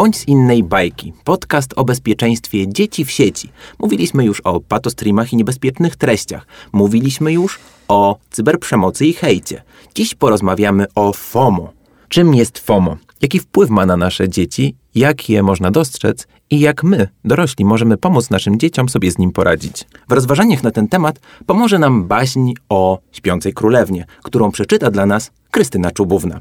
Bądź z innej bajki. Podcast o bezpieczeństwie dzieci w sieci. Mówiliśmy już o patostreamach i niebezpiecznych treściach. Mówiliśmy już o cyberprzemocy i hejcie. Dziś porozmawiamy o FOMO. Czym jest FOMO? Jaki wpływ ma na nasze dzieci? Jak je można dostrzec? I jak my, dorośli, możemy pomóc naszym dzieciom sobie z nim poradzić? W rozważaniach na ten temat pomoże nam baśń o śpiącej królewnie, którą przeczyta dla nas Krystyna Czubówna.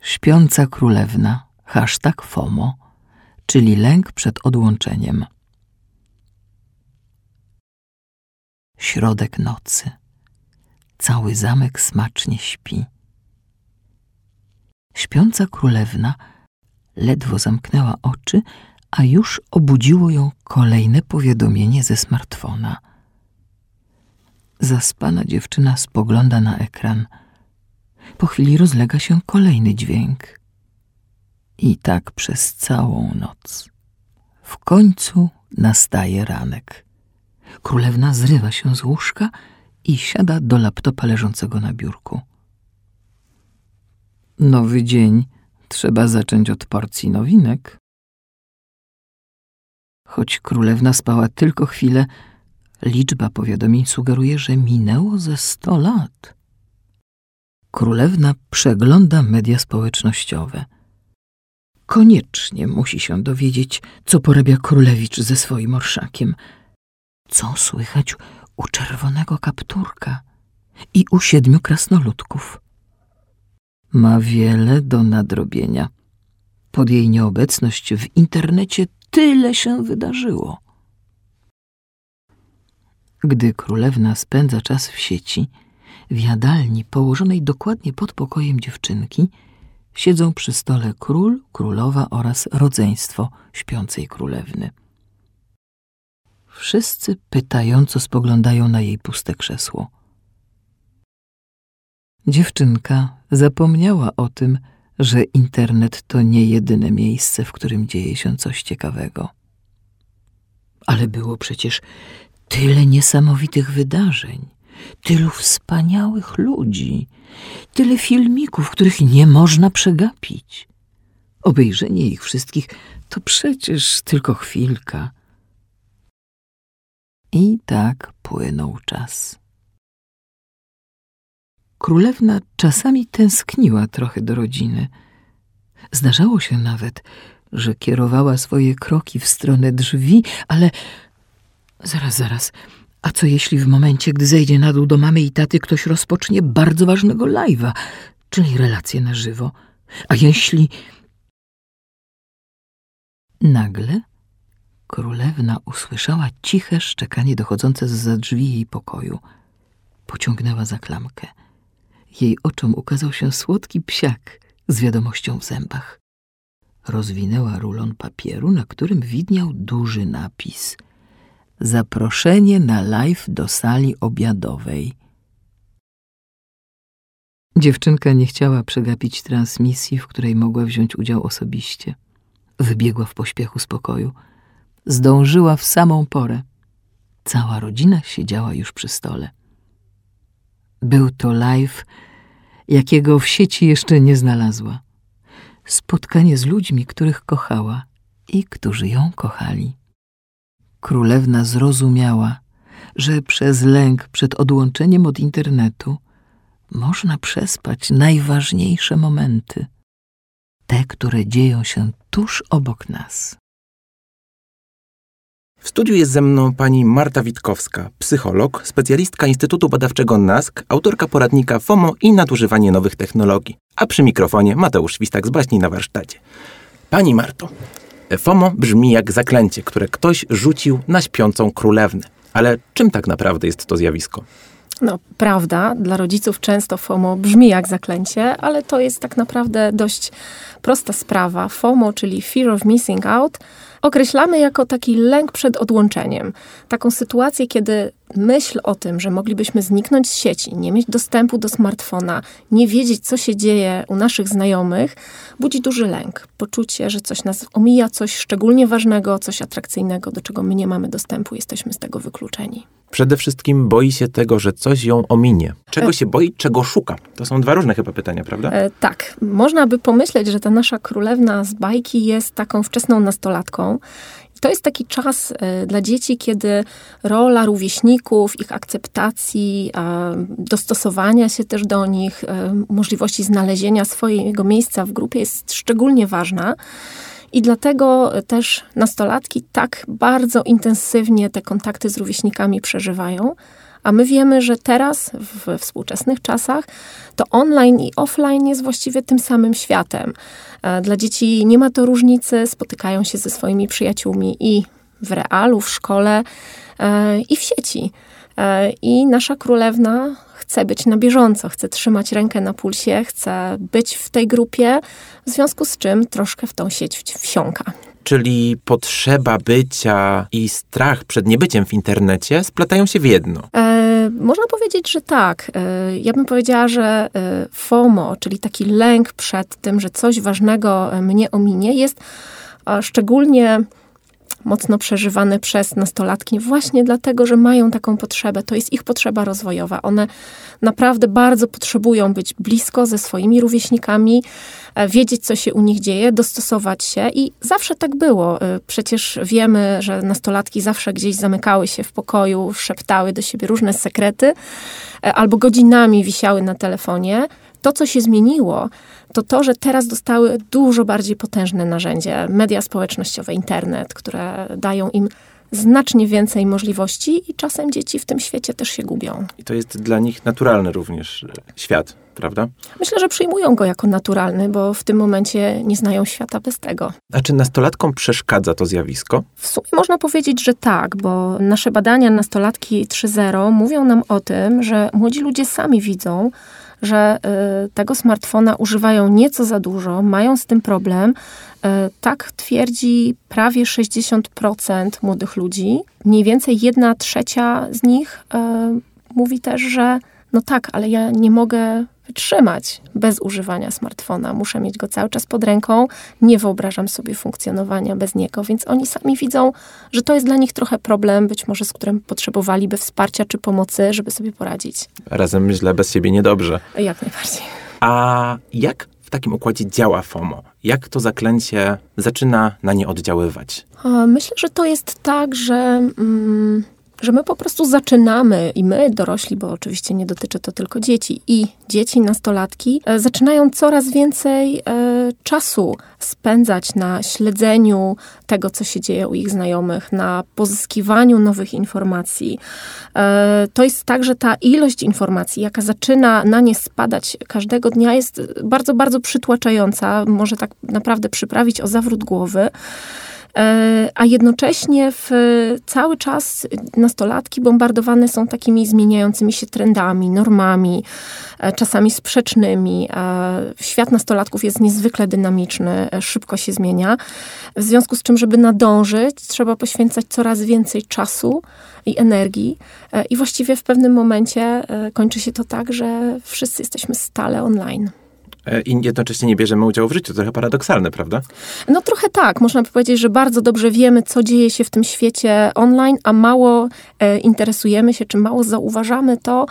Śpiąca królewna, hashtag FOMO, czyli lęk przed odłączeniem. Środek nocy. Cały zamek smacznie śpi. Śpiąca królewna ledwo zamknęła oczy, a już obudziło ją kolejne powiadomienie ze smartfona. Zaspana dziewczyna spogląda na ekran. Po chwili rozlega się kolejny dźwięk. I tak przez całą noc. W końcu nastaje ranek. Królewna zrywa się z łóżka i siada do laptopa leżącego na biurku. Nowy dzień. Trzeba zacząć od porcji nowinek. Choć królewna spała tylko chwilę, liczba powiadomień sugeruje, że minęło ze sto lat. Królewna przegląda media społecznościowe. Koniecznie musi się dowiedzieć, co porabia królewicz ze swoim orszakiem. Co słychać u czerwonego kapturka i u siedmiu krasnoludków. Ma wiele do nadrobienia. Pod jej nieobecność w internecie tyle się wydarzyło. Gdy królewna spędza czas w sieci, w jadalni położonej dokładnie pod pokojem dziewczynki siedzą przy stole król, królowa oraz rodzeństwo śpiącej królewny. Wszyscy pytająco spoglądają na jej puste krzesło. Dziewczynka zapomniała o tym, że internet to nie jedyne miejsce, w którym dzieje się coś ciekawego. Ale było przecież tyle niesamowitych wydarzeń, tylu wspaniałych ludzi, tyle filmików, których nie można przegapić. Obejrzenie ich wszystkich to przecież tylko chwilka. I tak płynął czas. Królewna czasami tęskniła trochę do rodziny. Zdarzało się nawet, że kierowała swoje kroki w stronę drzwi, ale zaraz, zaraz. A co jeśli w momencie, gdy zejdzie na dół do mamy i taty, ktoś rozpocznie bardzo ważnego live'a, czyli relację na żywo? A jeśli... Nagle królewna usłyszała ciche szczekanie dochodzące z drzwi jej pokoju. Pociągnęła za klamkę. Jej oczom ukazał się słodki psiak z wiadomością w zębach. Rozwinęła rulon papieru, na którym widniał duży napis. Zaproszenie na live do sali obiadowej. Dziewczynka nie chciała przegapić transmisji, w której mogła wziąć udział osobiście. Wybiegła w pośpiechu z pokoju. Zdążyła w samą porę. Cała rodzina siedziała już przy stole. Był to live, jakiego w sieci jeszcze nie znalazła. Spotkanie z ludźmi, których kochała i którzy ją kochali. Królewna zrozumiała, że przez lęk przed odłączeniem od internetu można przespać najważniejsze momenty, te, które dzieją się tuż obok nas. W studiu jest ze mną pani Marta Witkowska, psycholog, specjalistka Instytutu Badawczego NASK, autorka poradnika FOMO i nadużywanie nowych technologii. A przy mikrofonie Mateusz Świstak z baśni na warsztacie. Pani Marto, FOMO brzmi jak zaklęcie, które ktoś rzucił na śpiącą królewnę. Ale czym tak naprawdę jest to zjawisko? No, prawda, dla rodziców często FOMO brzmi jak zaklęcie, ale to jest tak naprawdę dość prosta sprawa. FOMO, czyli Fear of Missing Out, określamy jako taki lęk przed odłączeniem. Taką sytuację, kiedy myśl o tym, że moglibyśmy zniknąć z sieci, nie mieć dostępu do smartfona, nie wiedzieć, co się dzieje u naszych znajomych, budzi duży lęk. Poczucie, że coś nas omija, coś szczególnie ważnego, coś atrakcyjnego, do czego my nie mamy dostępu, jesteśmy z tego wykluczeni. Przede wszystkim boi się tego, że coś ją ominie. Czego się boi, czego szuka? To są dwa różne chyba pytania, prawda? E, tak. Można by pomyśleć, że ta nasza królewna z bajki jest taką wczesną nastolatką. To jest taki czas e, dla dzieci, kiedy rola rówieśników, ich akceptacji, dostosowania się też do nich, e, możliwości znalezienia swojego miejsca w grupie jest szczególnie ważna. I dlatego też nastolatki tak bardzo intensywnie te kontakty z rówieśnikami przeżywają. A my wiemy, że teraz, w współczesnych czasach, to online i offline jest właściwie tym samym światem. E, dla dzieci nie ma to różnicy, spotykają się ze swoimi przyjaciółmi i w realu, w szkole, e, i w sieci. E, I nasza królewna chce być na bieżąco, chce trzymać rękę na pulsie, chce być w tej grupie, w związku z czym troszkę w tą sieć wsiąka. Czyli potrzeba bycia i strach przed niebyciem w internecie splatają się w jedno. E, można powiedzieć, że tak. E, ja bym powiedziała, że e, FOMO, czyli taki lęk przed tym, że coś ważnego mnie ominie, jest szczególnie mocno przeżywane przez nastolatki właśnie dlatego, że mają taką potrzebę. To jest ich potrzeba rozwojowa. One naprawdę bardzo potrzebują być blisko ze swoimi rówieśnikami, e, wiedzieć, co się u nich dzieje, dostosować się i zawsze tak było. E, przecież wiemy, że nastolatki zawsze gdzieś zamykały się w pokoju, szeptały do siebie różne sekrety e, albo godzinami wisiały na telefonie. To, co się zmieniło, to to, że teraz dostały dużo bardziej potężne narzędzie, media społecznościowe, internet, które dają im znacznie więcej możliwości i czasem dzieci w tym świecie też się gubią. I to jest dla nich naturalny również e, świat, prawda? Myślę, że przyjmują go jako naturalny, bo w tym momencie nie znają świata bez tego. A czy nastolatkom przeszkadza to zjawisko? W sumie można powiedzieć, że tak, bo nasze badania Nastolatki 3.0 mówią nam o tym, że młodzi ludzie sami widzą, że y, tego smartfona używają nieco za dużo, mają z tym problem. Y, tak twierdzi prawie 60% młodych ludzi. Mniej więcej jedna trzecia z nich y, mówi też, że no tak, ale ja nie mogę wytrzymać bez używania smartfona. Muszę mieć go cały czas pod ręką. Nie wyobrażam sobie funkcjonowania bez niego, więc oni sami widzą, że to jest dla nich trochę problem, być może z którym potrzebowaliby wsparcia czy pomocy, żeby sobie poradzić. Razem źle, bez siebie niedobrze. Jak najbardziej. A jak w takim układzie działa FOMO? Jak to zaklęcie zaczyna na nie oddziaływać? Myślę, że to jest tak, że. Mm, że my po prostu zaczynamy i my, dorośli, bo oczywiście nie dotyczy to tylko dzieci, i dzieci, nastolatki, e, zaczynają coraz więcej e, czasu spędzać na śledzeniu tego, co się dzieje u ich znajomych, na pozyskiwaniu nowych informacji. E, to jest tak, że ta ilość informacji, jaka zaczyna na nie spadać każdego dnia, jest bardzo, bardzo przytłaczająca. Może tak naprawdę przyprawić o zawrót głowy. E, a jednocześnie w, cały czas nastolatki bombardowane są takimi zmieniającymi się trendami, normami, e, czasami sprzecznymi. E, świat nastolatków jest niezwykle dynamiczny, szybko się zmienia. W związku z czym, żeby nadążyć, trzeba poświęcać coraz więcej czasu i energii. I właściwie w pewnym momencie kończy się to tak, że wszyscy jesteśmy stale online. E, i jednocześnie nie bierzemy udziału w życiu. To trochę paradoksalne, prawda? No trochę tak. Można by powiedzieć, że bardzo dobrze wiemy, co dzieje się w tym świecie online, a mało e, interesujemy się, czy mało zauważamy to,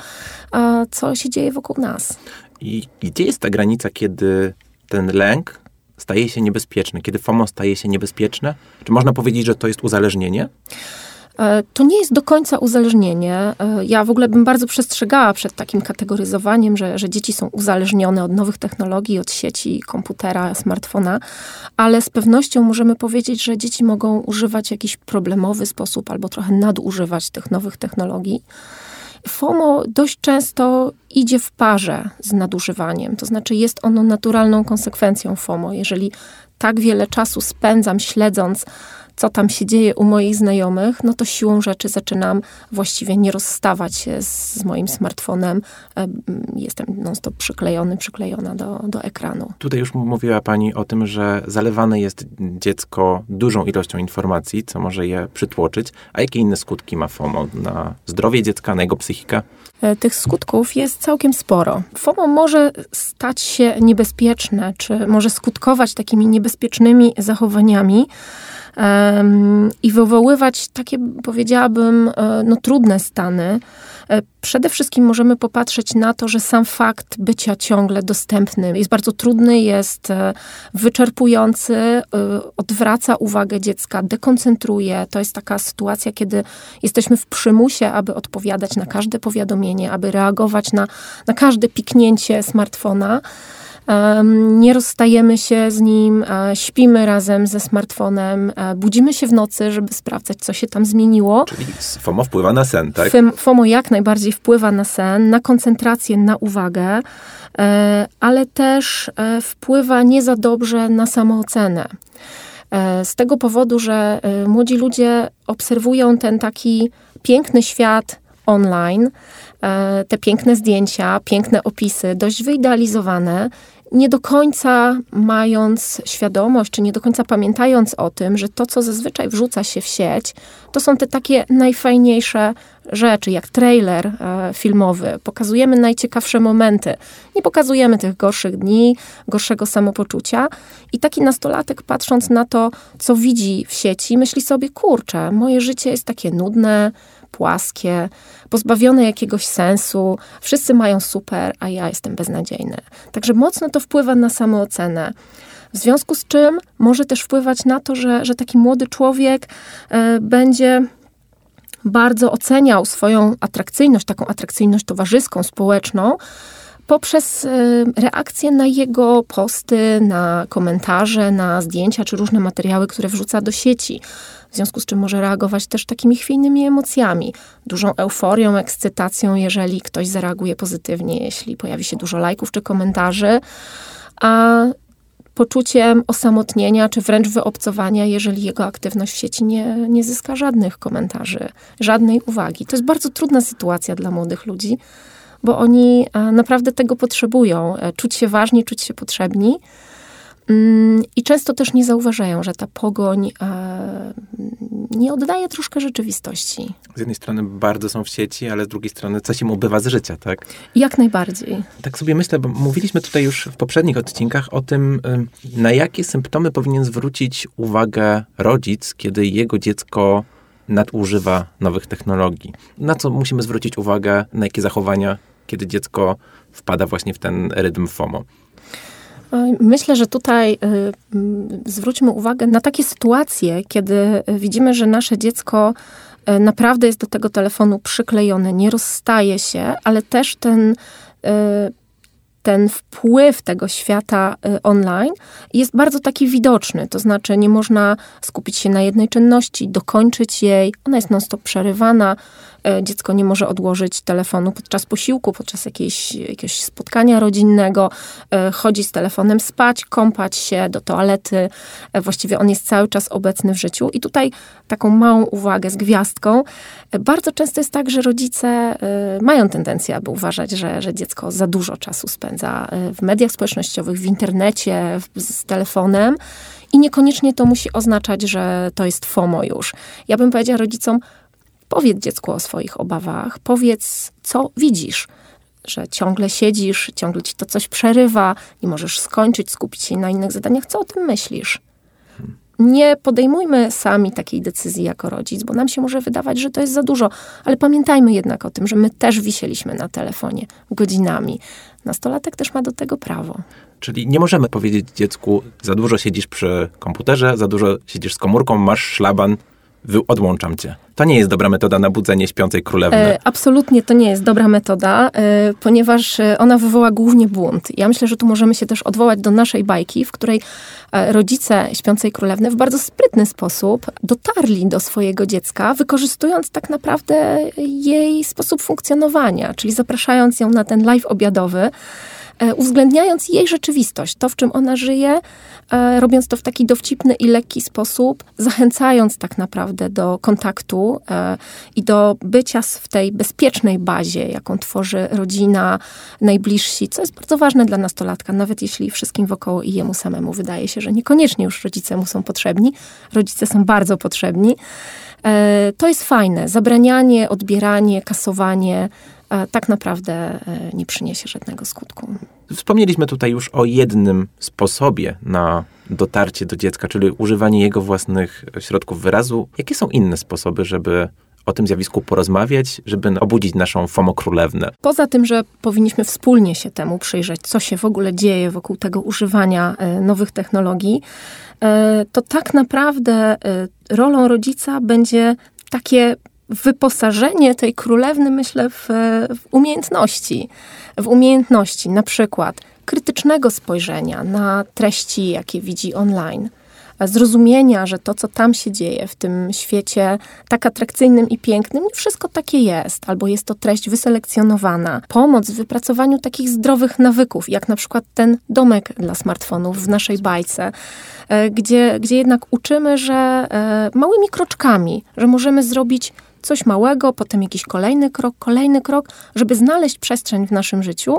e, co się dzieje wokół nas. I gdzie jest ta granica, kiedy ten lęk staje się niebezpieczny, kiedy FOMO staje się niebezpieczne? Czy można powiedzieć, że to jest uzależnienie? E, to nie jest do końca uzależnienie. E, ja w ogóle bym bardzo przestrzegała przed takim kategoryzowaniem, że, że dzieci są uzależnione od nowych technologii, od sieci, komputera, smartfona, ale z pewnością możemy powiedzieć, że dzieci mogą używać w jakiś problemowy sposób albo trochę nadużywać tych nowych technologii. FOMO dość często idzie w parze z nadużywaniem, to znaczy jest ono naturalną konsekwencją FOMO. Jeżeli tak wiele czasu spędzam śledząc co tam się dzieje u moich znajomych, no to siłą rzeczy zaczynam właściwie nie rozstawać się z, z moim smartfonem. E, jestem non-stop przyklejony, przyklejona do, do ekranu. Tutaj już mówiła Pani o tym, że zalewane jest dziecko dużą ilością informacji, co może je przytłoczyć. A jakie inne skutki ma FOMO na zdrowie dziecka, na jego psychikę? E, tych skutków jest całkiem sporo. FOMO może stać się niebezpieczne, czy może skutkować takimi niebezpiecznymi zachowaniami um, i wywoływać takie, powiedziałabym, e, no, trudne stany. E, przede wszystkim możemy popatrzeć na to, że sam fakt bycia ciągle dostępnym jest bardzo trudny, jest wyczerpujący, odwraca uwagę dziecka, dekoncentruje. To jest taka sytuacja, kiedy jesteśmy w przymusie, aby odpowiadać na każde powiadomienie, aby reagować na, na każde piknięcie smartfona. Nie rozstajemy się z nim, e, śpimy razem ze smartfonem, e, budzimy się w nocy, żeby sprawdzać, co się tam zmieniło. Czyli FOMO wpływa na sen, tak? FOMO jak najbardziej wpływa na sen, na koncentrację, na uwagę, e, ale też wpływa nie za dobrze na samoocenę. Z tego powodu, że młodzi ludzie obserwują ten taki piękny świat online, te piękne zdjęcia, piękne opisy, dość wyidealizowane nie do końca mając świadomość, czy nie do końca pamiętając o tym, że to, co zazwyczaj wrzuca się w sieć, to są te takie najfajniejsze rzeczy, jak trailer e, filmowy. Pokazujemy najciekawsze momenty. Nie pokazujemy tych gorszych dni, gorszego samopoczucia. I taki nastolatek, patrząc na to, co widzi w sieci, myśli sobie: kurczę, moje życie jest takie nudne, płaskie, pozbawione jakiegoś sensu. Wszyscy mają super, a ja jestem beznadziejny. Także mocno to wpływa na samoocenę. W związku z czym może też wpływać na to, że, że taki młody człowiek e, będzie bardzo oceniał swoją atrakcyjność, taką atrakcyjność towarzyską, społeczną, poprzez e, reakcję na jego posty, na komentarze, na zdjęcia czy różne materiały, które wrzuca do sieci. W związku z czym może reagować też takimi chwiejnymi emocjami, dużą euforią, ekscytacją, jeżeli ktoś zareaguje pozytywnie, jeśli pojawi się dużo lajków czy komentarzy, a poczuciem osamotnienia czy wręcz wyobcowania, jeżeli jego aktywność w sieci nie, nie zyska żadnych komentarzy, żadnej uwagi. To jest bardzo trudna sytuacja dla młodych ludzi, bo oni e, naprawdę tego potrzebują, e, czuć się ważni, czuć się potrzebni. Mm, I często też nie zauważają, że ta pogoń e, nie oddaje troszkę rzeczywistości. Z jednej strony bardzo są w sieci, ale z drugiej strony coś im ubywa z życia, tak? Jak najbardziej. Tak sobie myślę, bo mówiliśmy tutaj już w poprzednich odcinkach o tym, na jakie symptomy powinien zwrócić uwagę rodzic, kiedy jego dziecko nadużywa nowych technologii. Na co musimy zwrócić uwagę, na jakie zachowania, kiedy dziecko wpada właśnie w ten rytm FOMO. Myślę, że tutaj y, mm, zwróćmy uwagę na takie sytuacje, kiedy widzimy, że nasze dziecko y, naprawdę jest do tego telefonu przyklejone, nie rozstaje się, ale też ten y, ten wpływ tego świata online jest bardzo taki widoczny. To znaczy, nie można skupić się na jednej czynności, dokończyć jej, ona jest non-stop przerywana. E, dziecko nie może odłożyć telefonu podczas posiłku, podczas jakiejś, jakiegoś spotkania rodzinnego, e, chodzi z telefonem spać, kąpać się do toalety. E, właściwie on jest cały czas obecny w życiu. I tutaj taką małą uwagę z gwiazdką. Bardzo często jest tak, że rodzice mają tendencję, aby uważać, że, że dziecko za dużo czasu spędza w mediach społecznościowych, w internecie, z telefonem. I niekoniecznie to musi oznaczać, że to jest FOMO już. Ja bym powiedziała rodzicom, Powiedz dziecku o swoich obawach, powiedz, co widzisz, że ciągle siedzisz, ciągle ci to coś przerywa, nie możesz skończyć, skupić się na innych zadaniach. Co o tym myślisz? Nie podejmujmy sami takiej decyzji jako rodzic, bo nam się może wydawać, że to jest za dużo, ale pamiętajmy jednak o tym, że my też wisieliśmy na telefonie godzinami. Nastolatek też ma do tego prawo. Czyli nie możemy powiedzieć dziecku, za dużo siedzisz przy komputerze, za dużo siedzisz z komórką, masz szlaban, odłączam cię. To nie jest dobra metoda na budzenie śpiącej królewny. E, absolutnie to nie jest dobra metoda, e, ponieważ e, ona wywoła głównie błąd. Ja myślę, że tu możemy się też odwołać do naszej bajki, w której e, rodzice śpiącej królewny w bardzo sprytny sposób dotarli do swojego dziecka, wykorzystując tak naprawdę jej sposób funkcjonowania, czyli zapraszając ją na ten live obiadowy, uwzględniając jej rzeczywistość, to w czym ona żyje, e, robiąc to w taki dowcipny i lekki sposób, zachęcając tak naprawdę do kontaktu e, i do bycia w tej bezpiecznej bazie, jaką tworzy rodzina, najbliżsi, co jest bardzo ważne dla nastolatka, nawet jeśli wszystkim wokoło i jemu samemu wydaje się, że niekoniecznie już rodzice mu są potrzebni. Rodzice są bardzo potrzebni. To jest fajne. Zabranianie, odbieranie, kasowanie tak naprawdę e, nie przyniesie żadnego skutku. Wspomnieliśmy tutaj już o jednym sposobie na dotarcie do dziecka, czyli używanie jego własnych środków wyrazu. Jakie są inne sposoby, żeby o tym zjawisku porozmawiać, żeby obudzić naszą FOMO królewnę. Poza tym, że powinniśmy wspólnie się temu przyjrzeć, co się w ogóle dzieje wokół tego używania e, nowych technologii, e, to tak naprawdę rolą rodzica będzie takie wyposażenie tej królewny, myślę, w, w umiejętności. W umiejętności na przykład krytycznego spojrzenia na treści, jakie widzi online zrozumienia, że to, co tam się dzieje w tym świecie tak atrakcyjnym i pięknym, nie wszystko takie jest, albo jest to treść wyselekcjonowana. Pomoc w wypracowaniu takich zdrowych nawyków, jak na przykład ten domek dla smartfonów w naszej bajce, e, gdzie, gdzie jednak uczymy, że e, małymi kroczkami, że możemy zrobić coś małego, potem jakiś kolejny krok, kolejny krok, żeby znaleźć przestrzeń w naszym życiu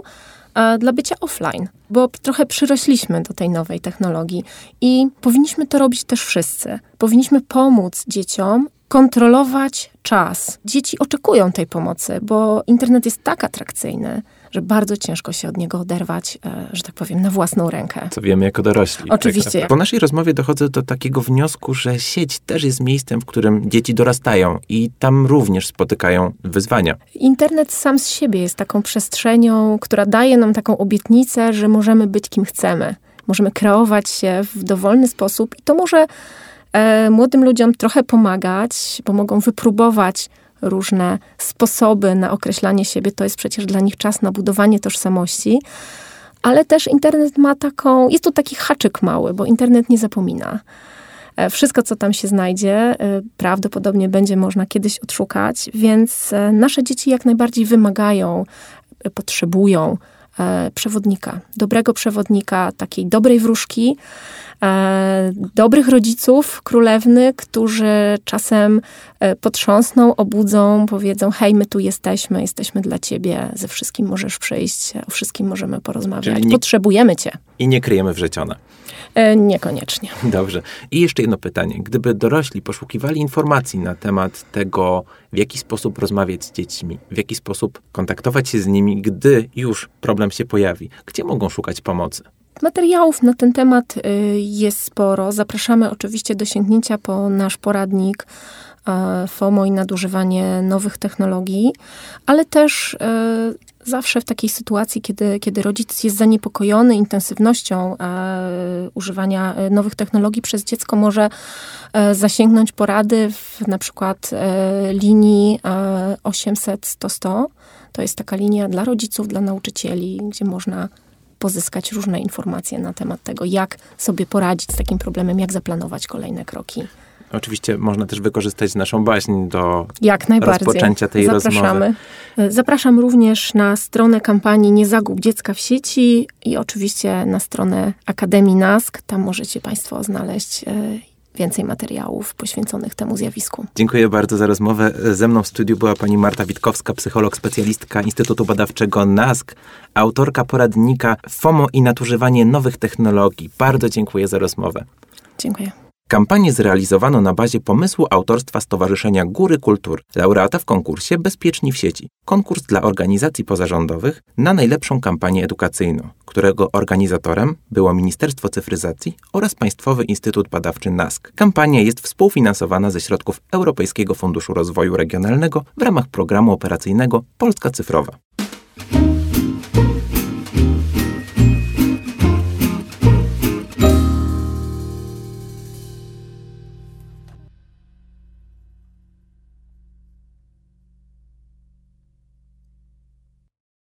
e, dla bycia offline, bo trochę przyrośliśmy do tej nowej technologii i powinniśmy to robić też wszyscy. Powinniśmy pomóc dzieciom kontrolować czas. Dzieci oczekują tej pomocy, bo internet jest tak atrakcyjny, że bardzo ciężko się od niego oderwać, e, że tak powiem, na własną rękę. Co wiemy jako dorośli. Oczywiście. Tak po naszej rozmowie dochodzę do takiego wniosku, że sieć też jest miejscem, w którym dzieci dorastają i tam również spotykają wyzwania. Internet sam z siebie jest taką przestrzenią, która daje nam taką obietnicę, że możemy być kim chcemy. Możemy kreować się w dowolny sposób i to może e, młodym ludziom trochę pomagać, bo mogą wypróbować różne sposoby na określanie siebie. To jest przecież dla nich czas na budowanie tożsamości. Ale też internet ma taką, jest to taki haczyk mały, bo internet nie zapomina. E, wszystko, co tam się znajdzie, e, prawdopodobnie będzie można kiedyś odszukać, więc e, nasze dzieci jak najbardziej wymagają, potrzebują przewodnika, dobrego przewodnika, takiej dobrej wróżki, e, dobrych rodziców królewny, którzy czasem e, potrząsną, obudzą, powiedzą: Hej, my tu jesteśmy, jesteśmy dla ciebie, ze wszystkim możesz przyjść, o wszystkim możemy porozmawiać. Nie, Potrzebujemy cię. I nie kryjemy wrzecione. E, niekoniecznie. Dobrze. I jeszcze jedno pytanie. Gdyby dorośli poszukiwali informacji na temat tego, w jaki sposób rozmawiać z dziećmi, w jaki sposób kontaktować się z nimi, gdy już problem się pojawi, gdzie mogą szukać pomocy? Materiałów na ten temat y, jest sporo. Zapraszamy oczywiście do sięgnięcia po nasz poradnik FOMO i nadużywanie nowych technologii, ale też e, zawsze w takiej sytuacji, kiedy, kiedy rodzic jest zaniepokojony intensywnością e, używania nowych technologii przez dziecko, może zasięgnąć porady w na przykład linii 800 100 100. To jest taka linia dla rodziców, dla nauczycieli, gdzie można pozyskać różne informacje na temat tego, jak sobie poradzić z takim problemem, jak zaplanować kolejne kroki. Oczywiście można też wykorzystać naszą baśń do Jak najbardziej. rozpoczęcia tej Zapraszamy. rozmowy. Zapraszam również na stronę kampanii Nie zagub dziecka w sieci i oczywiście na stronę Akademii NASK. Tam możecie Państwo znaleźć e, więcej materiałów poświęconych temu zjawisku. Dziękuję bardzo za rozmowę. Ze mną w studiu była pani Marta Witkowska, psycholog, specjalistka Instytutu Badawczego NASK, autorka poradnika FOMO i nadużywanie nowych technologii. Bardzo dziękuję za rozmowę. Dziękuję. Kampanię zrealizowano na bazie pomysłu autorstwa Stowarzyszenia Góry Kultury, laureata w konkursie Bezpieczni w sieci. Konkurs dla organizacji pozarządowych na najlepszą kampanię edukacyjną, którego organizatorem było Ministerstwo Cyfryzacji oraz Państwowy Instytut Badawczy NASK. Kampania jest współfinansowana ze środków Europejskiego Funduszu Rozwoju Regionalnego w ramach programu operacyjnego Polska Cyfrowa.